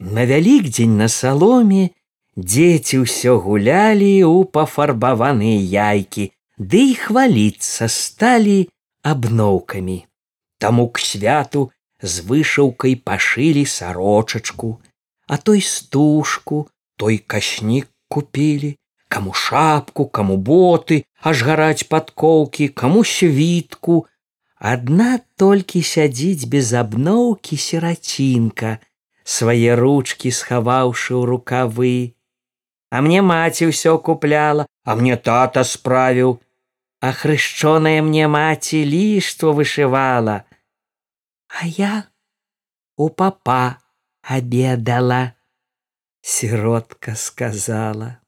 На вялікдзень на саломе дзеці ўсё гулялі ў пафарбаваныя яйкі, ды і хваліцца сталі абноўкамі. Таму к святу з вышыўкай пашылі сарочачку, а той стужку, той кашнік купілі, каму шапку, каму боты, аж гараць падкоўкі, каму світку. Адна толькі сядзіць без абноўкі серацінка, свае ручки схаваўшы ў рукавы. А мне маці ўсё купляла, а мне тата справіў, а хрышчоная мне маці ліштво вышывала. А я у папа обедала, сиротка сказала.